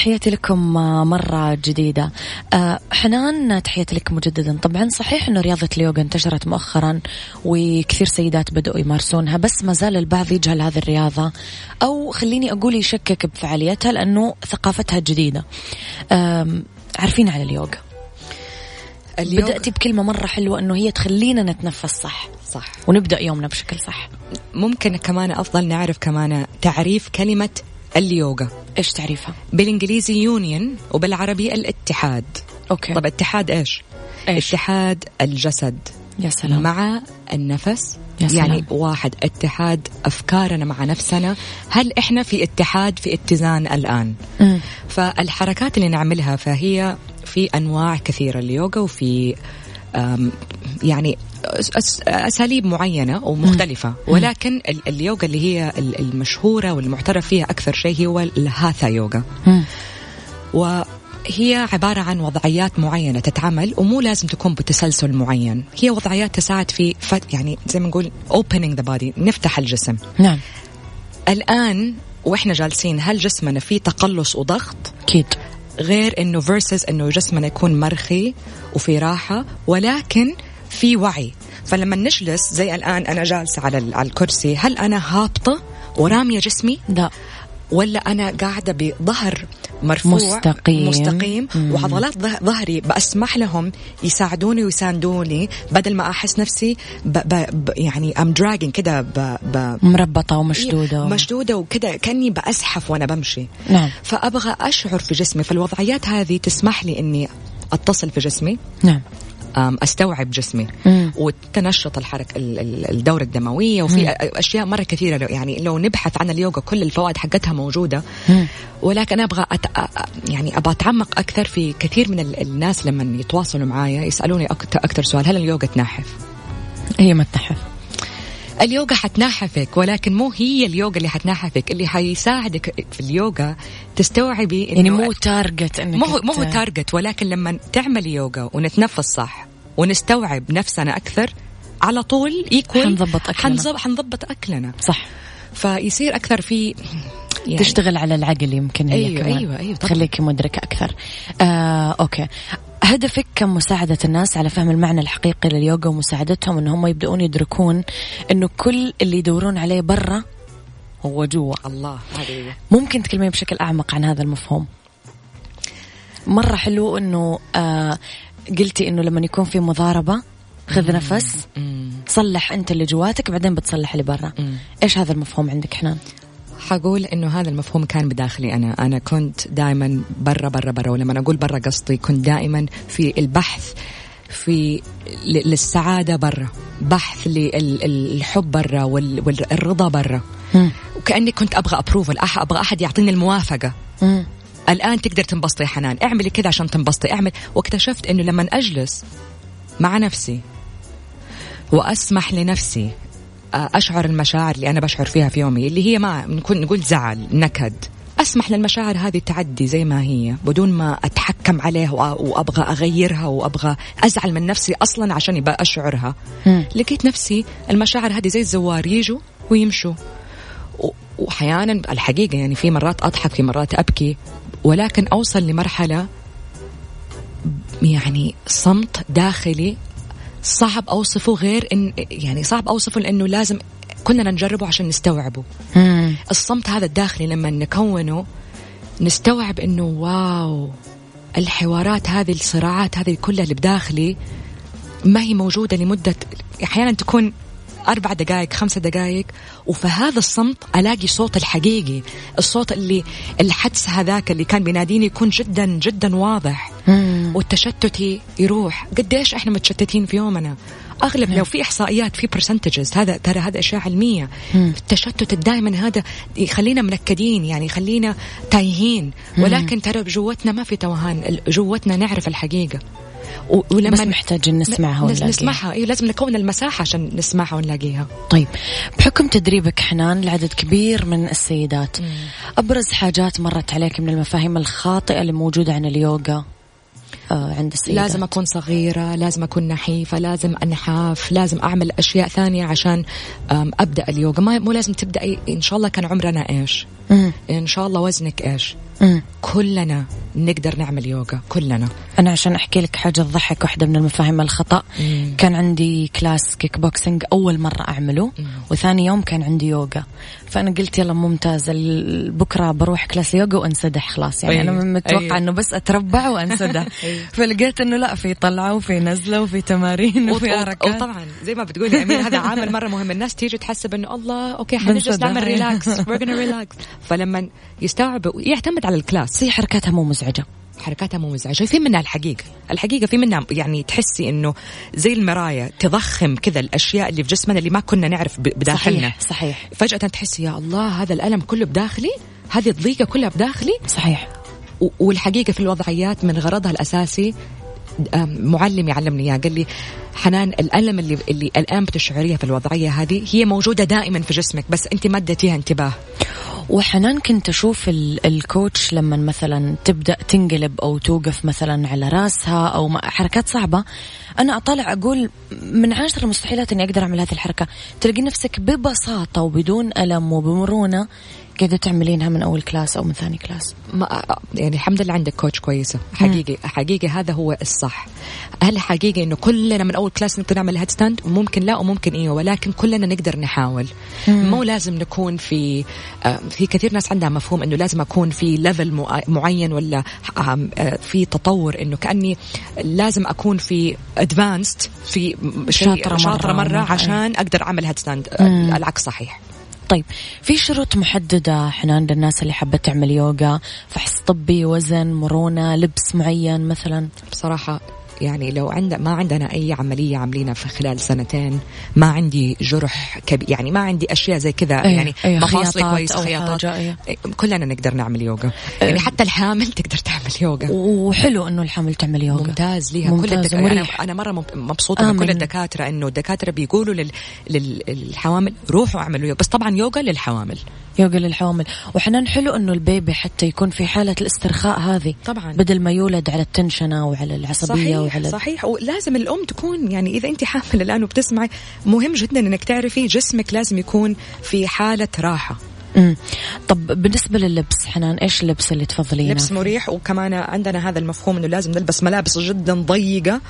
تحياتي لكم مرة جديدة. أه، حنان تحياتي لك مجددا. طبعا صحيح أنه رياضة اليوغا انتشرت مؤخرا وكثير سيدات بدأوا يمارسونها بس ما زال البعض يجهل هذه الرياضة أو خليني أقول يشكك بفعاليتها لأنه ثقافتها جديدة. عارفين على اليوغا؟ اليوم بدأتي بكلمة مرة حلوة أنه هي تخلينا نتنفس صح. صح. ونبدأ يومنا بشكل صح. ممكن كمان أفضل نعرف كمان تعريف كلمة اليوغا إيش تعريفها؟ بالإنجليزي يونيون وبالعربي الاتحاد أوكي طب اتحاد إيش؟ إيش؟ اتحاد الجسد يا سلام مع النفس يا سلام. يعني واحد اتحاد أفكارنا مع نفسنا هل إحنا في اتحاد في اتزان الآن مم. فالحركات اللي نعملها فهي في أنواع كثيرة اليوغا وفي يعني أساليب معينة ومختلفة. ولكن ال- اليوغا اللي هي ال- المشهورة والمعترف فيها أكثر شيء هو الهاثا يوغا. وهي عبارة عن وضعيات معينة تتعمل ومو لازم تكون بتسلسل معين. هي وضعيات تساعد في فت يعني زي ما نقول opening the body نفتح الجسم. نعم. الآن وإحنا جالسين هل جسمنا فيه تقلص وضغط؟ أكيد. غير إنه فيرسز إنه جسمنا يكون مرخي وفي راحة ولكن في وعي. فلما نجلس زي الآن أنا جالسة على على الكرسي هل أنا هابطة ورامية جسمي؟ لا. ولا أنا قاعدة بظهر مرفوع؟ مستقيم. مستقيم. مم. وعضلات ظه- ظهري بسمح لهم يساعدوني ويساندوني بدل ما أحس نفسي ب ب ب يعني I'm dragging كده ب ب مربطة ومشدودة. مشدودة وكده كأني بزحف وأنا بمشي. نعم. فأبغى أشعر في جسمي فالوضعيات هذه تسمح لي إني أتصل في جسمي. نعم. أستوعب جسمي مم. وتنشط الحركه ال- ال- الدورة الدموية وفي أشياء مرة كثيرة لو يعني لو نبحث عن اليوغا كل الفوائد حقتها موجودة مم. ولكن أنا أبغى أت... يعني أبغى أتعمق أكثر في كثير من ال- الناس لما يتواصلوا معايا يسألوني أكثر سؤال هل اليوغا تنحف؟ هي ما تنحف اليوغا حتنحفك ولكن مو هي اليوغا اللي حتنحفك اللي حيساعدك في اليوغا تستوعبي يعني مو target إنك مو مو هو target ولكن لما تعمل يوغا ونتنفس صح ونستوعب نفسنا أكثر على طول equal حنضبط أكلنا. حنظب حنضبط أكلنا. صح. فيصير أكثر في يعني تشتغل على العقل يمكن هي أيوة، كمان. أيوة، أيوة، طبعاً. تخليكي مدركة أكثر. آه، أوكي. هدفك كمساعدة الناس على فهم المعنى الحقيقي لليوغا ومساعدتهم أن هم يبدأون يدركون أنه كل اللي يدورون عليه برا هو جوا. الله هذه ممكن تكلمين بشكل أعمق عن هذا المفهوم. مرة حلو أنه آه قلتي أنه لما يكون في مضاربة خذ نفس صلح أنت اللي جواتك بعدين بتصلح اللي برا. إيش هذا المفهوم عندك حنان حقول إنه هذا المفهوم كان بداخلي أنا. أنا كنت دائما برا برا برا. ولما أقول برا قصدي كنت دائما في البحث في ل- للسعادة برا. بحث للحب برا وال- والرضا برا. مم. وكأني كنت أبغى ابروفل أبغى أحد يعطيني الموافقة. مم. الآن تقدر تنبسطي يا حنان. اعملي كذا عشان تنبسطي. اعمل. واكتشفت إنه لما أجلس مع نفسي وأسمح لنفسي أشعر المشاعر اللي أنا بشعر فيها في يومي اللي هي ما نكون نقول زعل نكد. أسمح للمشاعر هذه تعدي زي ما هي بدون ما أتحكم عليها وأبغى أغيرها وأبغى أزعل من نفسي أصلا عشان يبقى أشعرها. لقيت نفسي المشاعر هذه زي الزوار يجوا ويمشوا. واحيانا الحقيقة يعني في مرات أضحك في مرات أبكي ولكن أوصل لمرحلة يعني صمت داخلي صعب أوصفه غير ان يعني صعب أوصفه لأنه لازم كلنا نجربه عشان نستوعبه مم. الصمت هذا الداخلي لما نكونه نستوعب إنه واو الحوارات هذه الصراعات هذه كلها اللي بداخلي ما هي موجودة لمدة أحيانا تكون أربع دقائق خمسة دقائق وفي هذا الصمت ألاقي صوت الحقيقي الصوت اللي الحدس هذاك اللي كان بيناديني يكون جدا جدا واضح. مم. والتشتت يروح. قديش إحنا متشتتين في يومنا. أغلب لو في إحصائيات في برسنتجز هذا ترى هذا أشياء علمية. التشتت دائما هذا يخلينا منكدين يعني يخلينا تايهين. ولكن ترى جوتنا ما في توهان جوتنا نعرف الحقيقة. ولما بس محتاجين نسمعها نس- ونلاقيها. نسمعها. أيوه لازم نكون المساحة عشان نسمعها ونلاقيها. طيب بحكم تدريبك حنان لعدد كبير من السيدات أبرز حاجات مرت عليك من المفاهيم الخاطئة اللي موجودة عن اليوغا آه عند السيدات؟ لازم أكون صغيرة لازم أكون نحيفة لازم أنحاف لازم أعمل أشياء ثانية عشان أبدأ اليوغا. ما مو لازم تبدأ إن شاء الله كان عمرنا إيش؟ مم. إن شاء الله وزنك إيش؟ مم. كلنا نقدر نعمل يوغا كلنا. أنا عشان أحكي لك حاجة تضحك واحدة من المفاهيم الخطأ. مم. كان عندي class kickboxing أول مرة أعمله وثاني يوم كان عندي يوغا. فأنا قلت يلا ممتاز بكرة بروح class يوغا وأنسدح خلاص. يعني أيوة. أنا متوقعة أيوة. أنه بس أتربع وأنسدح. فلقيت أنه لا في طلعة وفي نزلة وفي تمارين وفي حركات. وطبعا زي ما بتقولي أميرة هذا عامل مرة مهم. الناس تيجي تحسب انه الله okay حنجلس. نعمل relax gonna relax فلما يستوعب يعتمد على الـ class. هي حركاتها مو مزعجة. حركاتها مو مزعجة. في منها الحقيقة. الحقيقة في منها يعني تحسي إنه زي المرايه تضخم كذا الأشياء اللي في جسمنا اللي ما كنا نعرف بداخلنا. صحيح صحيح. فجأة تحسي يا الله هذا الألم كله بداخلي هذه الضيقة كلها بداخلي. صحيح. والحقيقة في الوضعيات من غرضها الأساسي معلم يعلمني اياه قال لي حنان الألم اللي اللي الآن بتشعريها في الوضعية هذه هي موجودة دائما في جسمك بس أنت ما اديتيها انتباه. وحنان كنت أشوف ال- الكوتش لما مثلا تبدأ تنقلب أو توقف مثلا على راسها ما- حركات صعبة. أنا اطالع أقول من عشر مستحيلات إني أقدر أعمل هذه الحركة. تلاقي نفسك ببساطة وبدون ألم وبمرونة قاعدة تعملينها من أول class أو من ثاني class؟ ما يعني الحمد لله عندك coach كويسة. حقيقي مم. حقيقي هذا هو الصح. هل حقيقي إنه كلنا من أول class نقدر نعمل headstand ممكن لا وممكن إيه ولكن كلنا نقدر نحاول. مم. مو لازم نكون في في كثير ناس عندها مفهوم إنه لازم أكون في level معين ولا في تطور. إنه كأني لازم أكون في advanced في شاطرة, شاطرة مرة, مرة عشان أقدر أعمل headstand العكس صحيح. طيب في شروط محددة حنان للناس اللي حابة تعمل يوغا فحص طبي وزن مرونة لبس معين مثلا؟ بصراحة يعني لو عند ما عندنا أي عملية عاملينها في خلال سنتين ما عندي جرح كبير يعني ما عندي أشياء زي كذا أيه يعني أيه مفاصل كويسة خياطات. أيه. كلنا نقدر نعمل يوغا. يعني حتى الحامل تقدر تعمل يوغا. وحلو إنه الحامل تعمل يوغا. ممتاز ليها. ممتاز كل الدكاتره أنا, أنا مرة مبسوطة من كل الدكاترة إنه الدكاترة بيقولوا لل... للحوامل روحوا اعملوا يوغا. بس طبعا يوغا للحوامل. يوغا للحوامل وحنان حلو إنه البيبي حتى يكون في حالة الاسترخاء هذه طبعا. بدل ما يولد على التنشنة وعلى العصبية صحيح وعلى صحيح. ولازم الأم تكون يعني إذا أنت حامل الآن وبتسمعي مهم جدا إنك تعرفي جسمك لازم يكون في حالة راحة. امم طب بالنسبة لللبس حنان إيش اللبس اللي تفضلينه؟ لبس مريح وكمان عندنا هذا المفهوم إنه لازم نلبس ملابس جدا ضيقة.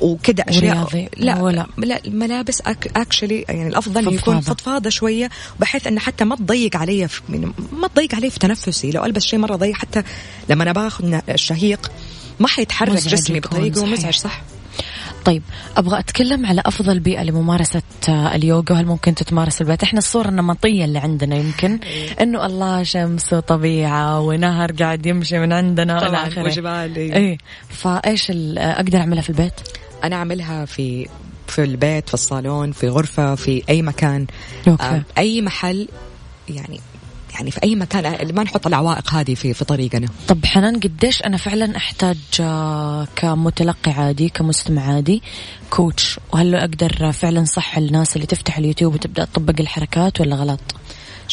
وكذا أشياء. لا ولا لا. الملابس اكشلي يعني الأفضل فضفاضة. يكون فضفاضة شوية بحيث انه حتى ما تضيق علي في يعني ما تضيق علي في تنفسي. لو ألبس شيء مرة ضيق حتى لما أنا باخذ الشهيق ما حيتحرك جسمي بطريقة مزعج صح؟ طيب أبغى أتكلم على أفضل بيئة لممارسة اليوغا. وهل ممكن تتمارس البيت إحنا الصورة النمطية اللي عندنا يمكن. إنه الله شمس وطبيعه ونهر قاعد يمشي من عندنا آخره. وجبال اي فإيش أقدر أعملها في البيت؟ أنا أعملها في في البيت في الصالون في غرفة في أي مكان. أوكي. أي محل يعني يعني في أي مكان. ما نحط العوائق هذه في في طريقنا. طب حنان قديش أنا فعلا أحتاج آه، كمتلقي عادي كمستمع عادي coach؟ وهل أقدر فعلا صح الناس اللي تفتح اليوتيوب وتبدأ تطبق الحركات ولا غلط؟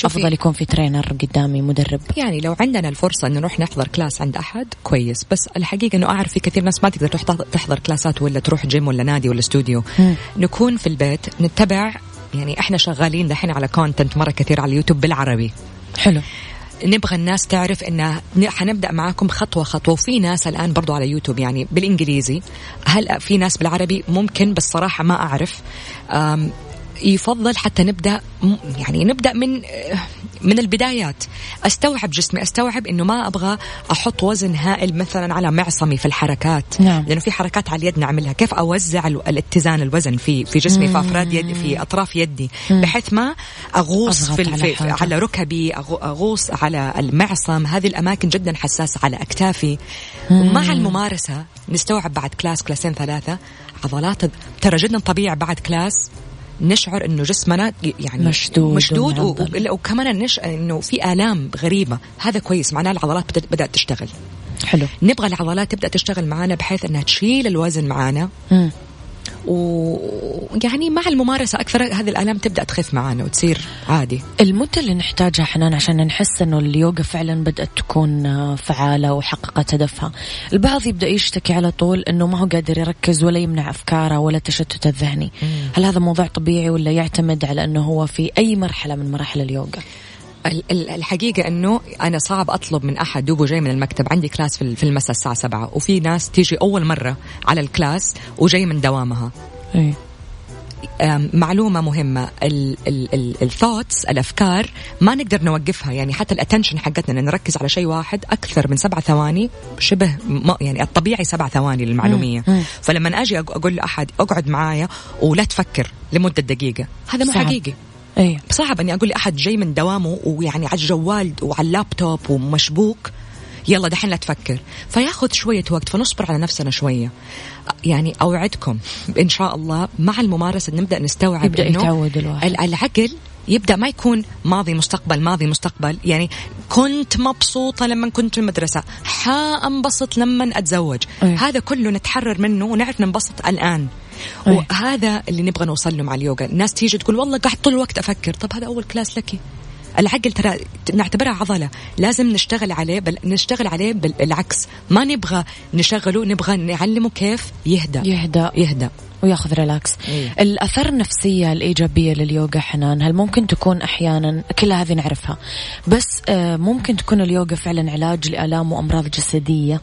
أفضل يكون في trainer قدامي مدرب. يعني لو عندنا الفرصة انه نروح نحضر class عند أحد كويس. بس الحقيقة إنه أعرف في كثير ناس ما تقدر تروح تحضر class ات ولا تروح جيم ولا نادي ولا استوديو نكون في البيت نتبع يعني إحنا شغالين دحين على content مرة كثير على اليوتيوب بالعربي. حلو. نبغى الناس تعرف إن حنبدأ معاكم خطوة خطوة. وفي ناس الآن برضو على يوتيوب يعني بالإنجليزي. هل في ناس بالعربي ممكن بس صراحة ما أعرف. يفضل حتى نبدأ يعني نبدأ من من البدايات. أستوعب جسمي أستوعب إنه ما أبغى أحط وزن هائل مثلا على معصمي في الحركات. نعم. لأنه في حركات على اليد نعملها. كيف أوزع الاتزان الوزن في في جسمي في أفراد يدي في أطراف يدي بحيث ما أغوص في, على, في على ركبي أغوص على المعصم. هذه الأماكن جدا حساسة على أكتافي. ومع الممارسة نستوعب بعد class كلاسين ثلاثة. عضلات ترى جدا طبيعي بعد class. نشعر إنه جسمنا يعني مشدود مشدود وكمان نشعر إنه في آلام غريبة. هذا كويس معناه العضلات بدأت تشتغل. حلو. نبغى العضلات تبدأ تشتغل معنا بحيث إنها تشيل الوزن معنا ويعني مع الممارسة أكثر هذه الآلام تبدأ تخف معانا وتصير عادي. المدة اللي نحتاجها حنان عشان نحس أنه اليوغا فعلا بدأت تكون فعالة وحققت هدفها. البعض يبدأ يشتكي على طول أنه ما هو قادر يركز ولا يمنع أفكاره ولا تشتت الذهني. مم. هل هذا موضوع طبيعي ولا يعتمد على أنه هو في أي مرحلة من مراحل اليوغا؟ الحقيقة أنه أنا صعب أطلب من أحد دوبه جاي من المكتب. عندي class في المساء الساعة سبعة وفي ناس تيجي أول مرة على ال class وجاي من دوامها. أي. معلومة مهمة. ال thoughts الأفكار ما نقدر نوقفها. يعني حتى ال attention حقتنا نركز على شيء واحد أكثر من سبع ثواني شبه يعني الطبيعي سبع ثواني للمعلومية. مم. فلما أجي أقول لأحد أقعد معايا ولا تفكر لمدة دقيقة. هذا مو حقيقي. إيه. صعب اني أقول لاحد جاي من دوامه ويعني على الجوال وعلى اللابتوب ومشبوك. يلا دحين لا تفكر. فياخذ شوية وقت فنصبر على نفسنا شوية. يعني أوعدكم إن شاء الله مع الممارسة نبدأ نستوعب يبدأ يتعود الواحد. العقل يبدأ ما يكون ماضي مستقبل ماضي مستقبل. يعني كنت مبسوطة لما كنت في المدرسة. حانبسط لما أتزوج. أيه. هذا كله نتحرر منه ونعرف ننبسط الآن. أيه. وهذا اللي نبغى نوصل له مع اليوغا. الناس تيجي تقول والله قاعد طول الوقت أفكر. طب هذا أول class لك. العقل ترى نعتبرها عضلة. لازم نشتغل عليه بل نشتغل عليه بالعكس. ما نبغى نشغله نبغى نعلمه كيف يهدى يهدى يهدى وياخذ relax إيه. الاثار النفسية الإيجابية لليوغا حنان هل ممكن تكون أحيانا؟ كلها هذه نعرفها. بس آه، ممكن تكون اليوغا فعلا علاج لآلام وأمراض جسدية.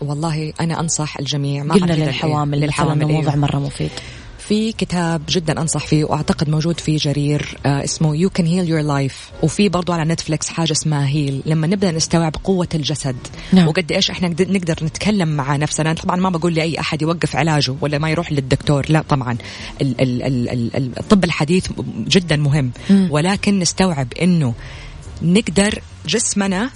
والله أنا أنصح الجميع ما قلنا للحوامل للحوامل أيوه. موضوع مرة مفيد في كتاب جدا أنصح فيه وأعتقد موجود في جرير آه اسمه You Can Heal Your Life وفي برضو على نتفلكس حاجة اسمها Heal لما نبدأ نستوعب قوة الجسد نعم. وقد إيش إحنا نقدر- نتكلم مع نفسنا طبعا ما بقول لأي أحد يوقف علاجه ولا ما يروح للدكتور لا طبعا ال ال ال ال ال- الطب الحديث جدا مهم مم. ولكن نستوعب إنه نقدر جسمنا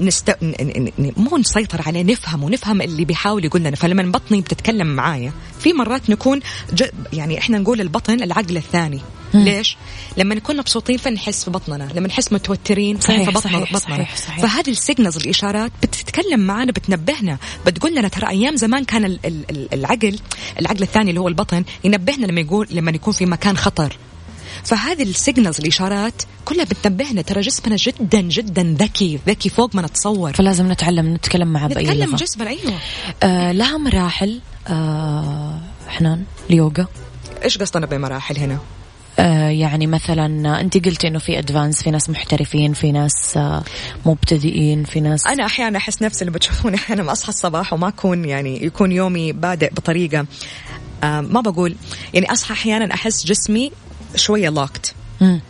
نست... ن... ن... ن... مو نسيطر عليه نفهم اللي بيحاول يقول لنا فلما بطني بتتكلم معايا في مرات نكون ج... يعني إحنا نقول البطن العقل الثاني مم. ليش؟ لما نكون مبسوطين فنحس في بطننا، لما نحس متوترين صحيح، في بطننا صحيح، بطننا صحيح، صحيح. فهذه السيجنالز الإشارات بتتكلم معنا بتنبهنا بتقول لنا ترى أيام زمان كان ال... ال... ال- العقل العقل الثاني اللي هو البطن ينبهنا لما يقول لما يكون في مكان خطر فهذه ال signals الإشارات كلها بتنبهنا ترى جسمنا جدا جدا ذكي ذكي فوق ما نتصور. فلازم نتعلم نتكلم معه بأي نتكلم جسمنا أيوه. آه لها مراحل آه حنان اليوغا. إيش قصدنا بمراحل هنا؟ آه يعني مثلا أنت قلتي إنه في advance في ناس محترفين في ناس آه مبتدئين في ناس أنا أحيانا أحس نفسي اللي بتشوفوني أحيانا ما أصحى الصباح وما أكون يعني يكون يومي بادئ بطريقة آه ما بقول. يعني أصحى أحيانا أحس جسمي شوية locked. مقفل.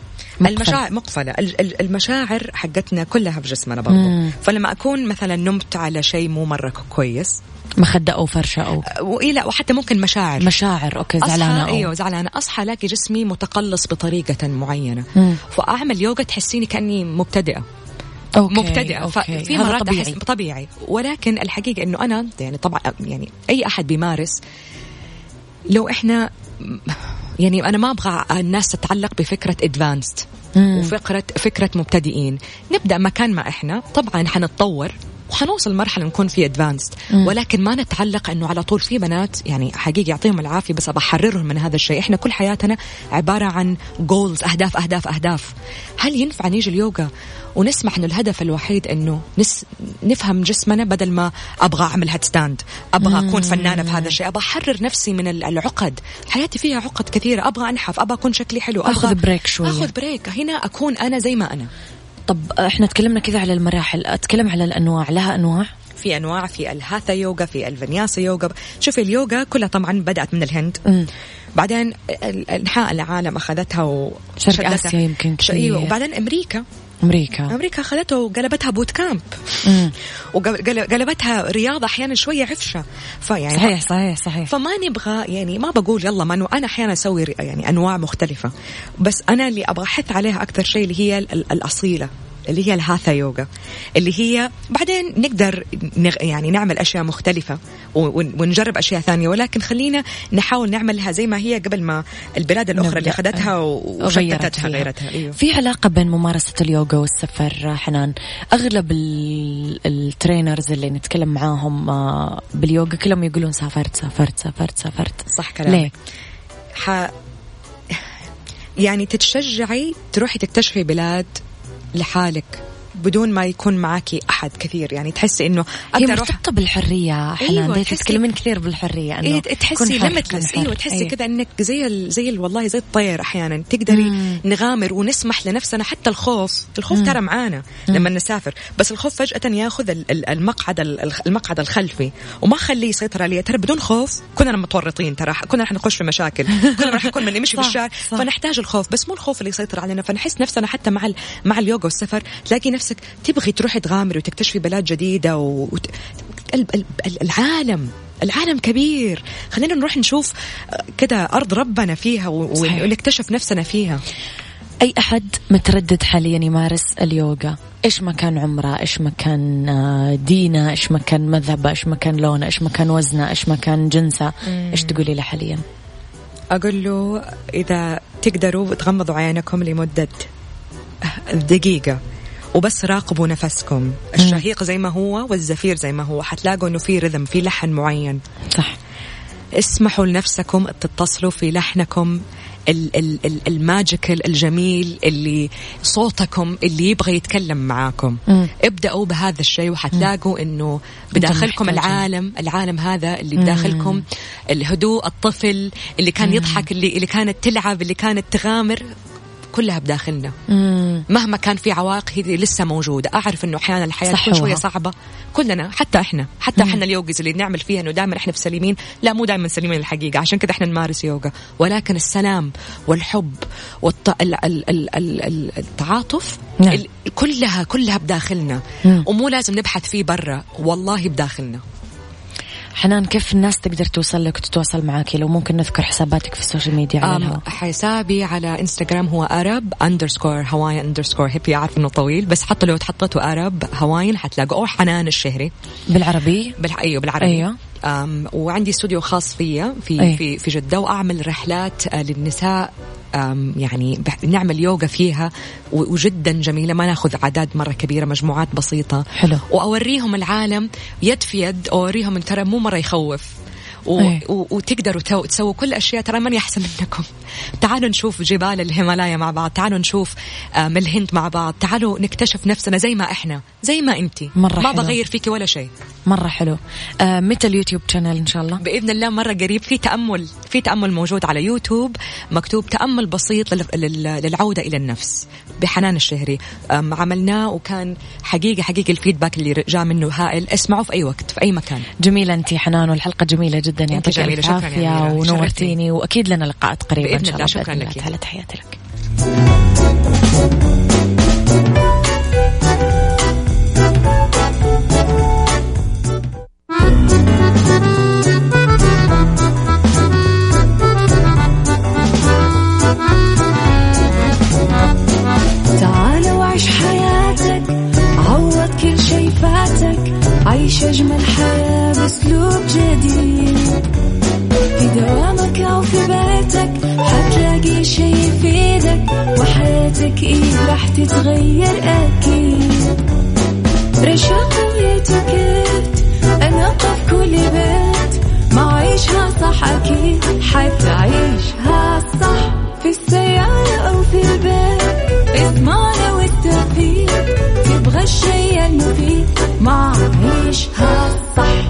المشاعر مقفلة. ال- ال- المشاعر حقتنا كلها في جسمنا برضو. مم. فلما أكون مثلا نمت على شيء مو مرة كويس. مخدة أو فرشة أو وإيه لا وحتى ممكن مشاعر. مشاعر. okay زعلانة. أصحى أو. أيوه زعلانة. أصحى ألاقي جسمي متقلص بطريقة معينة. مم. فأعمل يوغا تحسيني كأني مبتدئة. okay. مبتدئة. okay. ففي هذا مرات طبيعي أحس طبيعي. ولكن الحقيقة إنه أنا يعني طبعا يعني أي أحد بيمارس لو إحنا يعني أنا ما أبغى الناس تتعلق بفكرة advanced. وفكره فكرة مبتدئين. نبدأ مكان ما إحنا. طبعا حنتطور. وحنوصل مرحلة نكون في advanced. ولكن ما نتعلق إنه على طول في بنات يعني حقيقي يعطيهم العافية بس بحررهم من هذا الشيء. إحنا كل حياتنا عبارة عن goals أهداف أهداف أهداف. هل ينفع نيجي اليوغا ونسمح إنه الهدف الوحيد إنه نس نفهم جسمنا بدل ما أبغى أعمل headstand أبغى أكون فنانة في هذا الشيء أبغى أحرر نفسي من ال- العقد. حياتي فيها عقد كثيرة أبغى أنحف أبغى أكون شكلي حلو أبغى break شوية. آخذ break هنا أكون أنا زي ما أنا. طب إحنا تكلمنا كذا على المراحل. أتكلم على الأنواع. لها أنواع؟ في أنواع. في الهاثا يوغا في الفنياسا يوغا. شوفي اليوغا كلها طبعا بدأت من الهند. مم. بعدين أنحاء العالم أخذتها و شرق شدتها. آسيا يمكن إيوه كثير. وبعدين أمريكا. أمريكا. أمريكا اخذتها وقلبتها بوت كامب. وقلبتها رياضة أحيانا شوية عفشة. فيعني صحيح صحيح صحيح. فما نبغى يعني ما بقول يلا ما أنا أحيانا أسوي يعني أنواع مختلفة. بس أنا اللي أبغى أحث عليها أكثر شيء اللي هي ال- ال- الأصيلة. اللي هي الهاثا يوغا اللي هي بعدين نقدر نغ يعني نعمل أشياء مختلفة ون- ونجرب أشياء ثانية ولكن خلينا نحاول نعملها زي ما هي قبل ما البلاد الأخرى اللي. أخذتها فيها. غيرتها إيوه في علاقة بين ممارسة اليوغا والسفر حنان أغلب ال- ال trainers اللي نتكلم معاهم آه، باليوغا كلهم يقولون سافرت سافرت سافرت سافرت صح كلامك ليه؟ ح... يعني تتشجعي تروحي تكتشفي بلاد لحالك. بدون ما يكون معاكي أحد كثير. يعني تحسي إنه هي أقدر مرتبطة بالحرية حنان أيوة، تتكلمين كثير بالحرية إنه إيه كن تحسي limitless. أيوه تحسي أيوة. كذا إنك زي ال... زي ال... والله زي الطير أحيانا. تقدري مم. نغامر ونسمح لنفسنا حتى الخوف. الخوف مم. ترى معانا لما نسافر. بس الخوف فجأة ياخذ ال- ال- المقعد ال- المقعد الخلفي. وما خليه يسيطر عليه ترى بدون خوف كنا متورطين ترى. كنا رح نخش في مشاكل. كنا رح نكون نمشي في صح، الشارع صح. فنحتاج الخوف. بس مو الخوف اللي يسيطر علينا. فنحس نفسنا حتى مع ال... مع اليوغا والسفر. تلاقي نفسك تبغي تروحي تغامري وتكتشفي بلاد جديدة و... العالم العالم كبير. خلينا نروح نشوف آه، كده أرض ربنا فيها و-. ونكتشف نفسنا فيها. أي أحد متردد حاليا يمارس اليوغا؟ إيش ما كان عمره؟ إيش ما كان آه، دينه؟ إيش ما كان مذهبه؟ إيش ما كان لونه؟ إيش ما كان وزنه؟ إيش ما كان جنسه إيش تقولي له حاليا؟ أقول له إذا تقدروا تغمضوا عينكم لمدة دقيقة. وبس راقبوا نفسكم. الشهيق زي ما هو والزفير زي ما هو. حتلاقوا إنه في رذم في لحن معين. صح. اسمحوا لنفسكم تتصلوا في لحنكم. الماجيكال الجميل اللي صوتكم اللي يبغى يتكلم معاكم. مم. ابدأوا بهذا الشيء وحتلاقوا إنه بداخلكم. العالم العالم هذا اللي بداخلكم الهدوء الطفل اللي كان يضحك اللي اللي كانت تلعب اللي كانت تغامر. كلها بداخلنا. مم. مهما كان في عوائق هي لسه موجودة. أعرف أنه أحيانا الحياة صح تكون شوية هو. صعبة. كلنا حتى إحنا. حتى إحنا اليوجز اللي نعمل فيها أنه دائما إحنا في سليمين. لا مو دائما سليمين الحقيقة. عشان كذا إحنا نمارس يوغا. ولكن السلام والحب والت... ال... ال... ال... ال... التعاطف نعم. ال... كلها كلها بداخلنا. مم. ومو لازم نبحث فيه برا. والله بداخلنا. حنان كيف الناس تقدر توصل لك وتتواصل معك لو ممكن نذكر حساباتك في ال social media على الهواء. حسابي على إنستغرام هو أرب اندرسكور هواين اندرسكور هيبي اعرف إنه طويل بس حتى لو تحطيتوا Arab Hawaiian حتلاقوا أو حنان الشهري. بالعربي؟ بالح... أيوه بالعربي. أيوه. وعندي استوديو خاص فيا في أي. في في جدة وأعمل رحلات آه، للنساء يعني نعمل يوغا فيها وجدا جميلة ما ناخذ أعداد مرة كبيرة مجموعات بسيطة حلو. وأوريهم العالم يد في يد اوريهم ترى مو مرة يخوف و... أي. و... وتقدروا. تسووا كل أشياء ترى ماني أحسن منكم تعالوا نشوف جبال الهيمالايا مع بعض تعالوا نشوف آم، الهند مع بعض تعالوا نكتشف نفسنا زي ما إحنا زي ما انتي مرة ما. بغير فيكي ولا شيء. مرة حلو. آه متى اليوتيوب channel إن شاء الله. بإذن الله مرة قريب في تأمل في تأمل موجود على يوتيوب مكتوب تأمل بسيط لل- لل- للعودة إلى النفس بحنان الشهري. عملناه وكان حقيقة حقيقة ال feedback اللي جاء منه هائل. اسمعوا في أي وقت في أي مكان. جميلة أنت حنان والحلقة جميلة جدا. يعطيك جميلة، ألف شكراً يا عافية أميرة، ونورتيني وأكيد لنا لقاءات قريبة. شاء الله، شكراً لك. تعالى تحياتي لك. تعال وعيش حياتك عوض كل شي فاتك عيش أجمل حياة بأسلوب جديد. إيه راح تتغير أكيد. رشاق ويتوكيت أنا قف كل بيت. ما عيشها صح أكيد حتعيشها صح. في السيارة أو في البيت اسمعنا والتوفيق. تبغى الشي المفيد ما عيشها صح.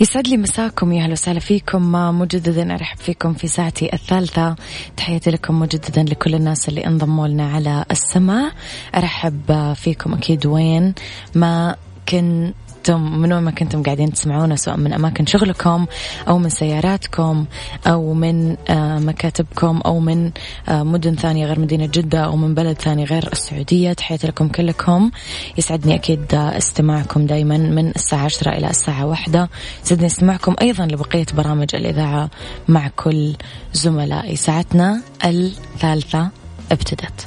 يسعد لي مساكم يا أهلا وسهلا فيكم. مجددا أرحب فيكم في ساعتي الثالثة. تحياتي لكم مجددا لكل الناس اللي انضموا لنا على السماع أرحب فيكم أكيد وين؟ ما كنتم من وين ما كنتم قاعدين تسمعونا سواء من أماكن شغلكم أو من سياراتكم أو من آه، مكاتبكم أو من آه، مدن ثانية غير مدينة جدة أو من بلد ثاني غير السعودية تحياتي لكم كلكم. يسعدني أكيد آه، استماعكم دائما من الساعة 10 إلى الساعة 1 يسعدني استماعكم أيضا لبقية برامج الإذاعة مع كل زملائي. ساعتنا الثالثة ابتدت.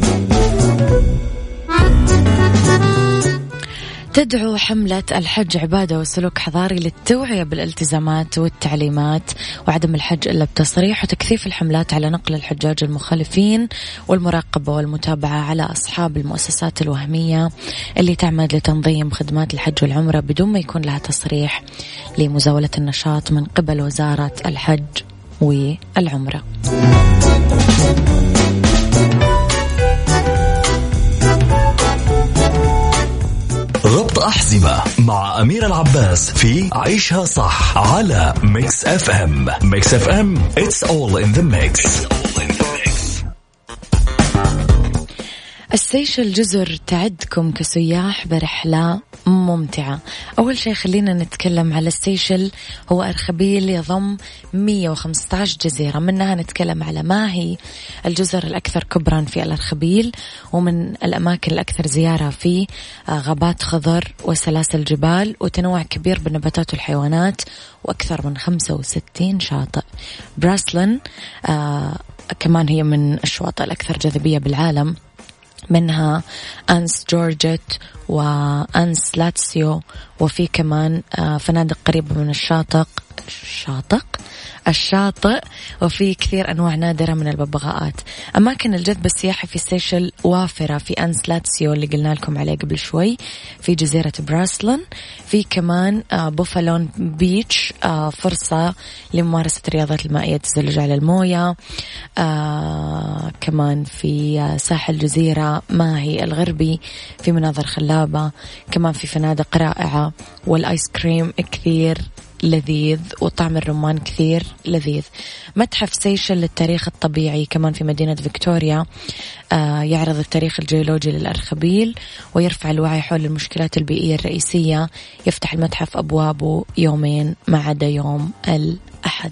تدعو حملة الحج عبادة وسلوك حضاري للتوعية بالالتزامات والتعليمات وعدم الحج إلا بتصريح وتكثيف الحملات على نقل الحجاج المخالفين والمراقبة والمتابعة على أصحاب المؤسسات الوهمية اللي تعمد لتنظيم خدمات الحج والعمرة بدون ما يكون لها تصريح لمزاولة النشاط من قبل وزارة الحج والعمرة. ربط أحزمة مع أميرة العباس في عيشها صح على Mix FM Mix FM it's all in the mix. السيشل جزر تعدكم كسياح برحلة ممتعة. أول شيء خلينا نتكلم على السيشل هو أرخبيل يضم 115 جزيرة. منها نتكلم على ما هي الجزر الأكثر كبرا في الأرخبيل ومن الأماكن الأكثر زيارة في آه، غابات خضر وسلاسل جبال وتنوع كبير بالنباتات والحيوانات وأكثر من 65 شاطئ. براسلن آه كمان هي من الشواطئ الأكثر جاذبية بالعالم. منها أنس جورجيت وأنس لاتسيو وفي كمان آه، فنادق قريبة من الشاطئ الشاطئ الشاطئ. وفي كثير أنواع نادرة من الببغاءات. أماكن الجذب السياحي في سيشل وافرة في أنس لاتسيو اللي قلنا لكم عليه قبل شوي في جزيرة براسلن في كمان آه، بوفالون Beach آه، فرصة لممارسة الرياضات المائية تزلج على الموية كمان في ساحل جزيرة ماهي الغربي في مناظر خلابة كمان في فنادق رائعة. والآيس كريم كثير لذيذ وطعم الرمان كثير لذيذ. متحف سيشل للتاريخ الطبيعي كمان في مدينة فيكتوريا آه يعرض التاريخ الجيولوجي للأرخبيل ويرفع الوعي حول المشكلات البيئية الرئيسية. يفتح المتحف أبوابه يومين ما عدا يوم الأحد.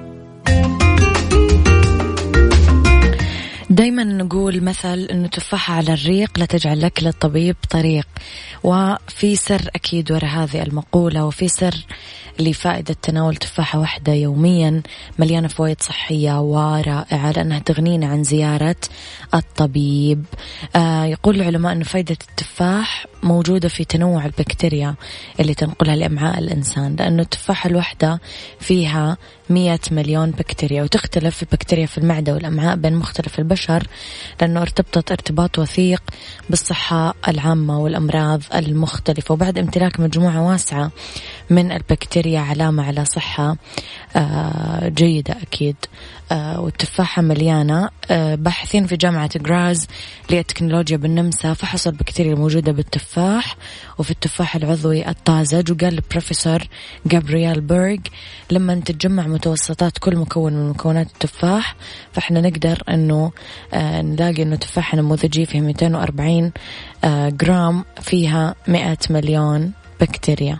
دايما نقول مثل إنه تفاحة على الريق لا تجعل لك للطبيب طريق. وفي سر أكيد وراء هذه المقولة وفي سر لفائدة تناول تفاحة واحدة يوميا مليانة فوائد صحية ورائعة لأنها تغنينا عن زيارة الطبيب. آه يقول العلماء أن فائدة التفاح موجودة في تنوع البكتيريا اللي تنقلها لأمعاء الإنسان لأنه التفاحة الواحدة فيها مية مليون بكتيريا وتختلف البكتيريا في المعدة والأمعاء بين مختلف البشر لأنه ارتبطت ارتباط وثيق بالصحة العامة والأمراض المختلفة. وبعد امتلاك مجموعة واسعة من البكتيريا علامة على صحة آه، جيدة أكيد. والتفاحة مليانة. آه، باحثين في جامعة جراز للتكنولوجيا بالنمسا فحصوا البكتيريا الموجودة بالتفاح وفي التفاح العضوي الطازج وقال البروفيسور جابرييل بيرغ لما تتجمع متوسطات كل مكون من مكونات التفاح فإحنا نقدر إنه نلاقي إنه تفاحة نموذجية فيها 240 جرام فيها 100 مليون بكتيريا.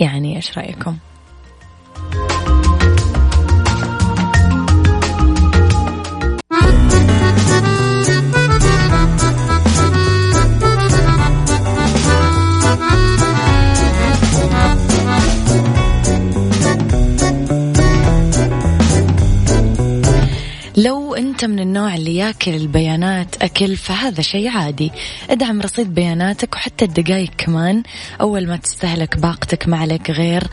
يعني إيش رأيكم؟ أنت من النوع اللي ياكل البيانات أكل فهذا شيء عادي. ادعم رصيد بياناتك وحتى الدقائق كمان. أول ما تستهلك باقتك ما عليك غير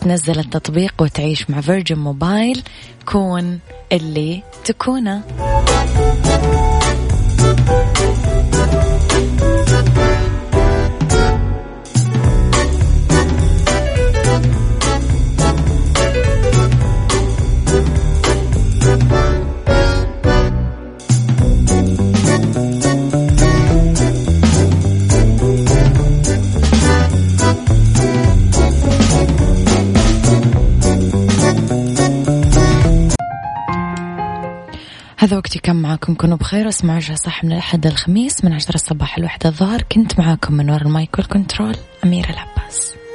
تنزل التطبيق وتعيش مع فيرجن موبايل كون اللي تكونه. هذا وقتي كم معاكم كونوا بخير واسمعوا صح من الأحد الخميس من عشرة الصباح الواحدة الظهر كنت معاكم من وراء المايك والكنترول أميرة العباس.